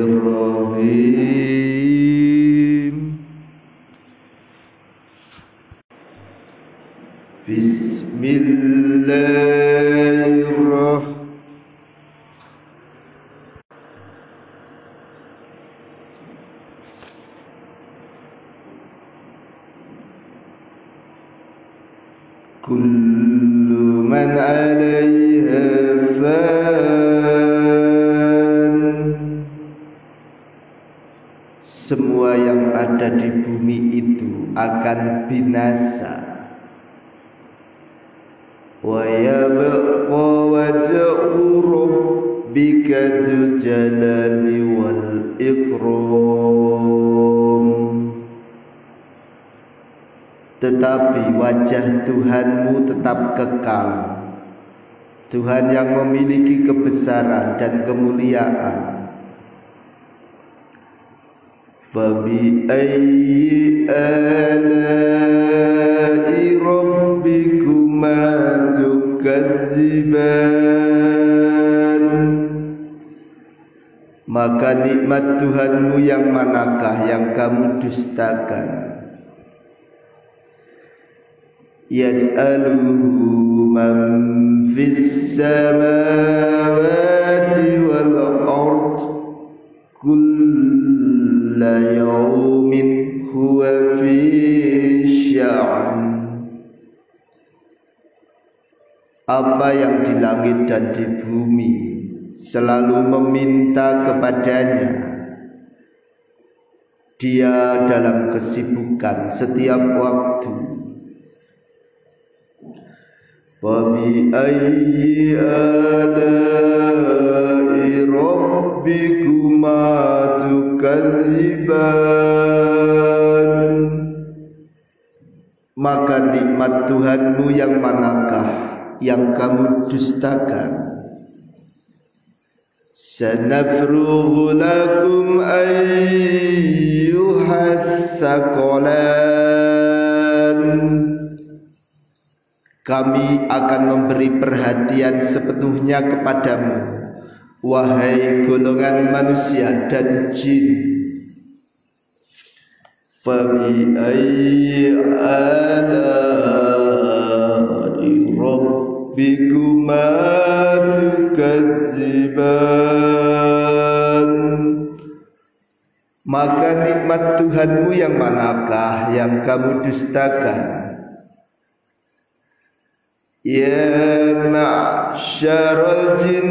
الرحيم بسم الله الرحمن كل من عليها فان akan binasa. Wa yabqa wajhu rabbika jalali wal ikram. Tetapi wajah Tuhanmu tetap kekal. Tuhan yang memiliki kebesaran dan kemuliaan Ayyi alai rabbikuma tukadziban Maka nikmat Tuhanmu yang manakah yang kamu dustakan? Yas'aluhu man fis samawati wal ard kulla yawmin huwa fi sya'an apa yang di langit dan di bumi selalu meminta kepadanya dia dalam kesibukan setiap waktu فبأي آلاء ربكما tukadzdziban maka nikmat Tuhanmu yang manakah yang kamu dustakan? Sanafruhu lakum ayyuhas kami akan memberi perhatian sepenuhnya kepadamu. Wahai golongan manusia dan jin. Fabi ayyi rabbikuma tukadziban Maka nikmat Tuhanmu yang manakah yang kamu dustakan? Ya ma'syaral jinn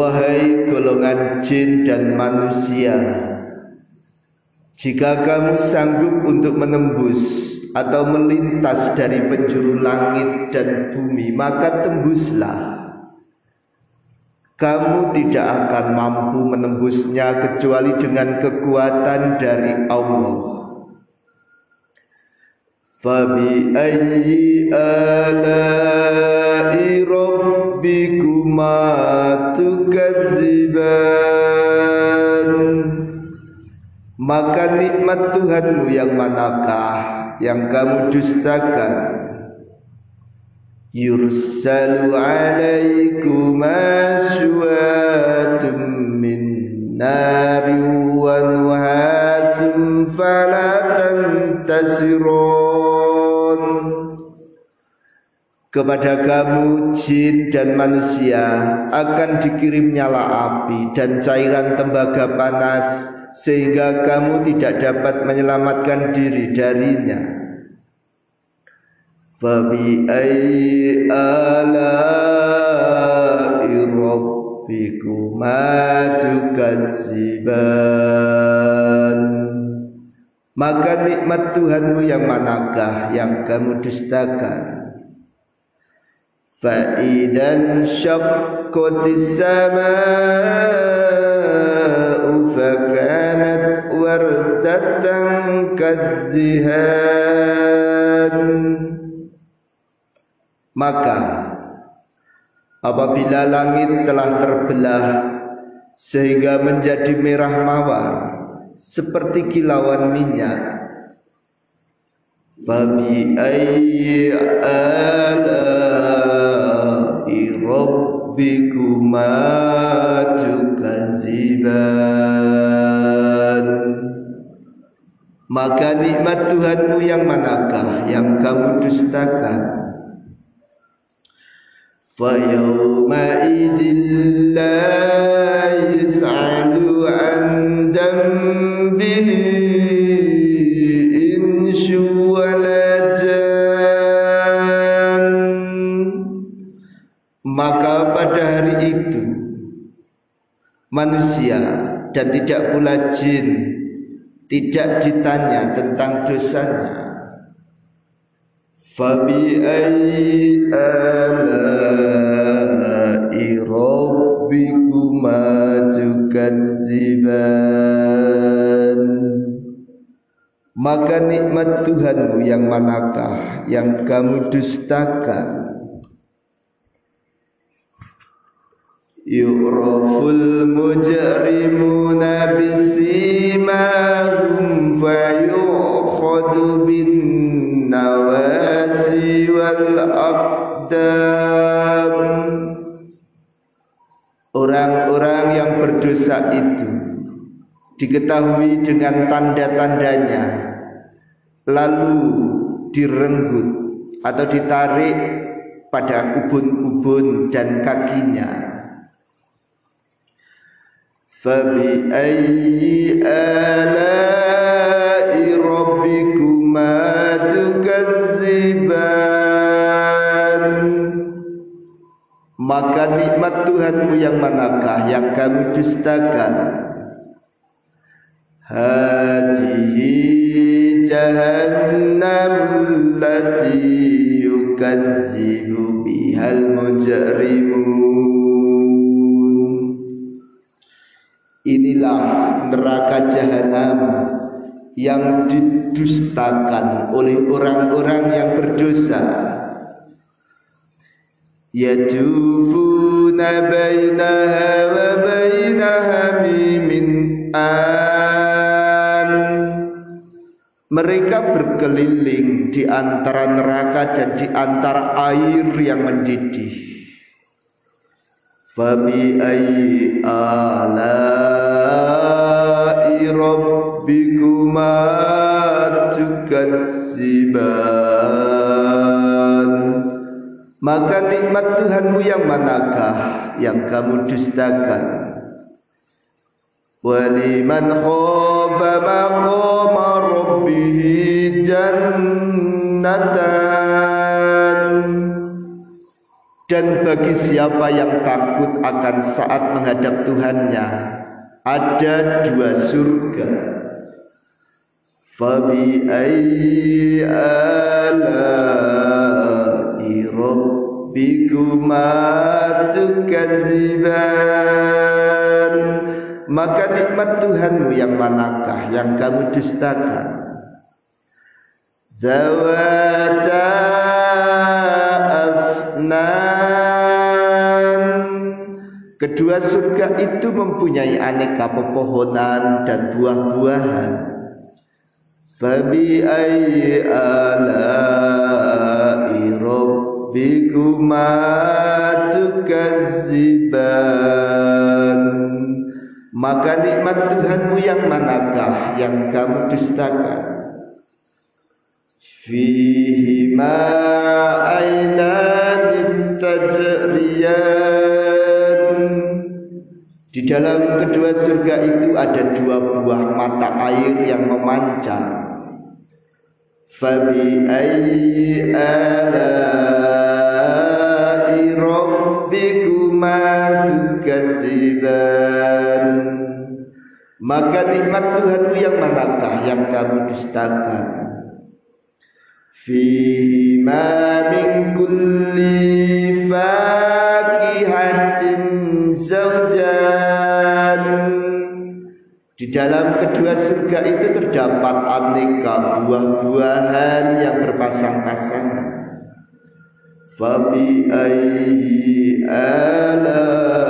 Wahai golongan jin dan manusia Jika kamu sanggup untuk menembus Atau melintas dari penjuru langit dan bumi Maka tembuslah. Kamu tidak akan mampu menembusnya Kecuali dengan kekuatan dari Allah. Fabi ayyi alai tukadziban Maka nikmat Tuhanmu yang manakah yang kamu dustakan? Yursalu alaikuma syuatum min nari wa nuhasum falatan kepada kamu jin dan manusia akan dikirim nyala api dan cairan tembaga panas sehingga kamu tidak dapat menyelamatkan diri darinya. Fabi tukazziban maka nikmat Tuhanmu yang manakah yang kamu dustakan فإذا انشقت السماء فكانت وردة كالدهان maka apabila langit telah terbelah sehingga menjadi merah mawar seperti kilauan minyak fabi ayyi ala rabbikuma tukaziban maka nikmat Tuhanmu yang manakah yang kamu dustakan? Fayawma idin manusia dan tidak pula jin tidak ditanya tentang dosanya. Fabi ayyi ala'i rabbikuma tukadziban maka nikmat Tuhanmu yang manakah yang kamu dustakan yu'raful mujrimuna bisimahum fayukhadu bin nawasi wal aqdam Orang-orang yang berdosa itu diketahui dengan tanda-tandanya lalu direnggut atau ditarik pada ubun-ubun dan kakinya فبأي آلاء ربكما تكذبان Maka nikmat Tuhanmu yang manakah yang kamu dustakan Hadihi jahannam allati yukadzibu bihal mujrimun Inilah neraka jahanam yang didustakan oleh orang-orang yang berdosa. Yajufuna bainaha wa bainaha min an Mereka berkeliling di antara neraka dan di antara air yang mendidih. فبأي آلاء ربكما تكذبان Maka nikmat Tuhanmu yang manakah yang kamu dustakan? Waliman khafa maqama rabbih jannatan dan bagi siapa yang takut akan saat menghadap Tuhannya ada dua surga. Fabi ala'i maka nikmat Tuhanmu yang manakah yang kamu dustakan? Zawata Kedua surga itu mempunyai aneka pepohonan dan buah-buahan. Fabi ayyi ala'i rabbikuma tukazziban. Maka nikmat Tuhanmu yang manakah yang kamu dustakan? Fihi ma ainan tajriyan di dalam kedua surga itu ada dua buah mata air yang memancar. Fabi ayyi ala'i rabbikuma Maka nikmat Tuhanmu yang manakah yang kamu dustakan? Fihi ma min kulli Di dalam kedua surga itu terdapat aneka buah-buahan yang berpasang-pasangan. Fabi ayyi ala'i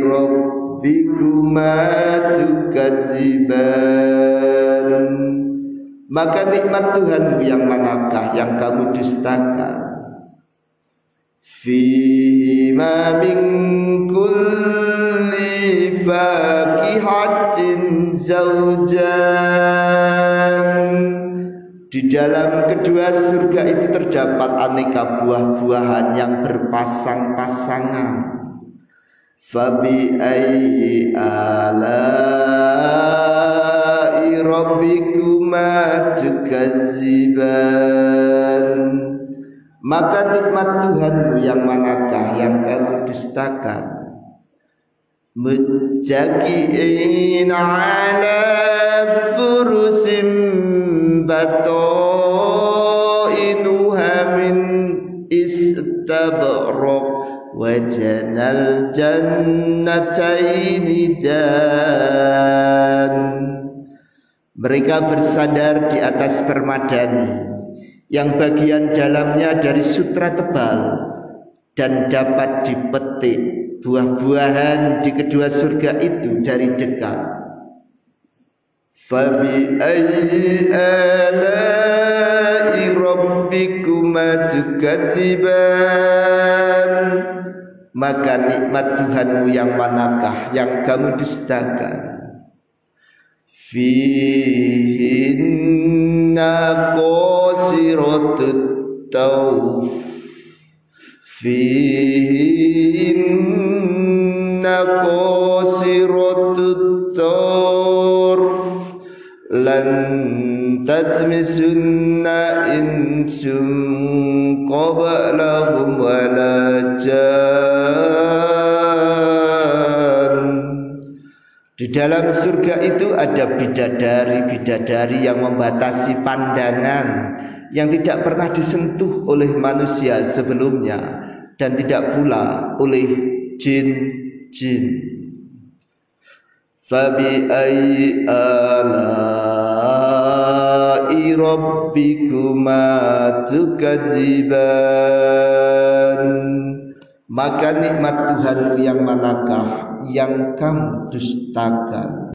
rabbikuma tukadziban Maka nikmat Tuhanmu yang manakah yang kamu dustakan? Fima min fakihatin zawjan Di dalam kedua surga itu terdapat aneka buah-buahan yang berpasang-pasangan. Fabi ayyi ala'i rabbikuma tukazziban maka nikmat Tuhanmu yang manakah yang kamu dustakan Mujaki'in ala furusim bato'inuha min istabrok Wajanal jannataini dan Mereka bersandar di atas permadani. Yang bagian dalamnya dari sutra tebal dan dapat dipetik buah-buahan di kedua surga itu dari dekat. Fabi ayyi ala'i rabbikuma tukadziban Maka nikmat Tuhanmu yang manakah yang kamu dustakan? Fihinna qasiratut tawf. Fihinna dalam surga itu ada bidadari-bidadari yang membatasi pandangan yang tidak pernah disentuh oleh manusia sebelumnya dan tidak pula oleh jin-jin. Fabi ayyi ala'i rabbikuma tukadziban Maka nikmat Tuhanmu yang manakah? Yang kamu dustakan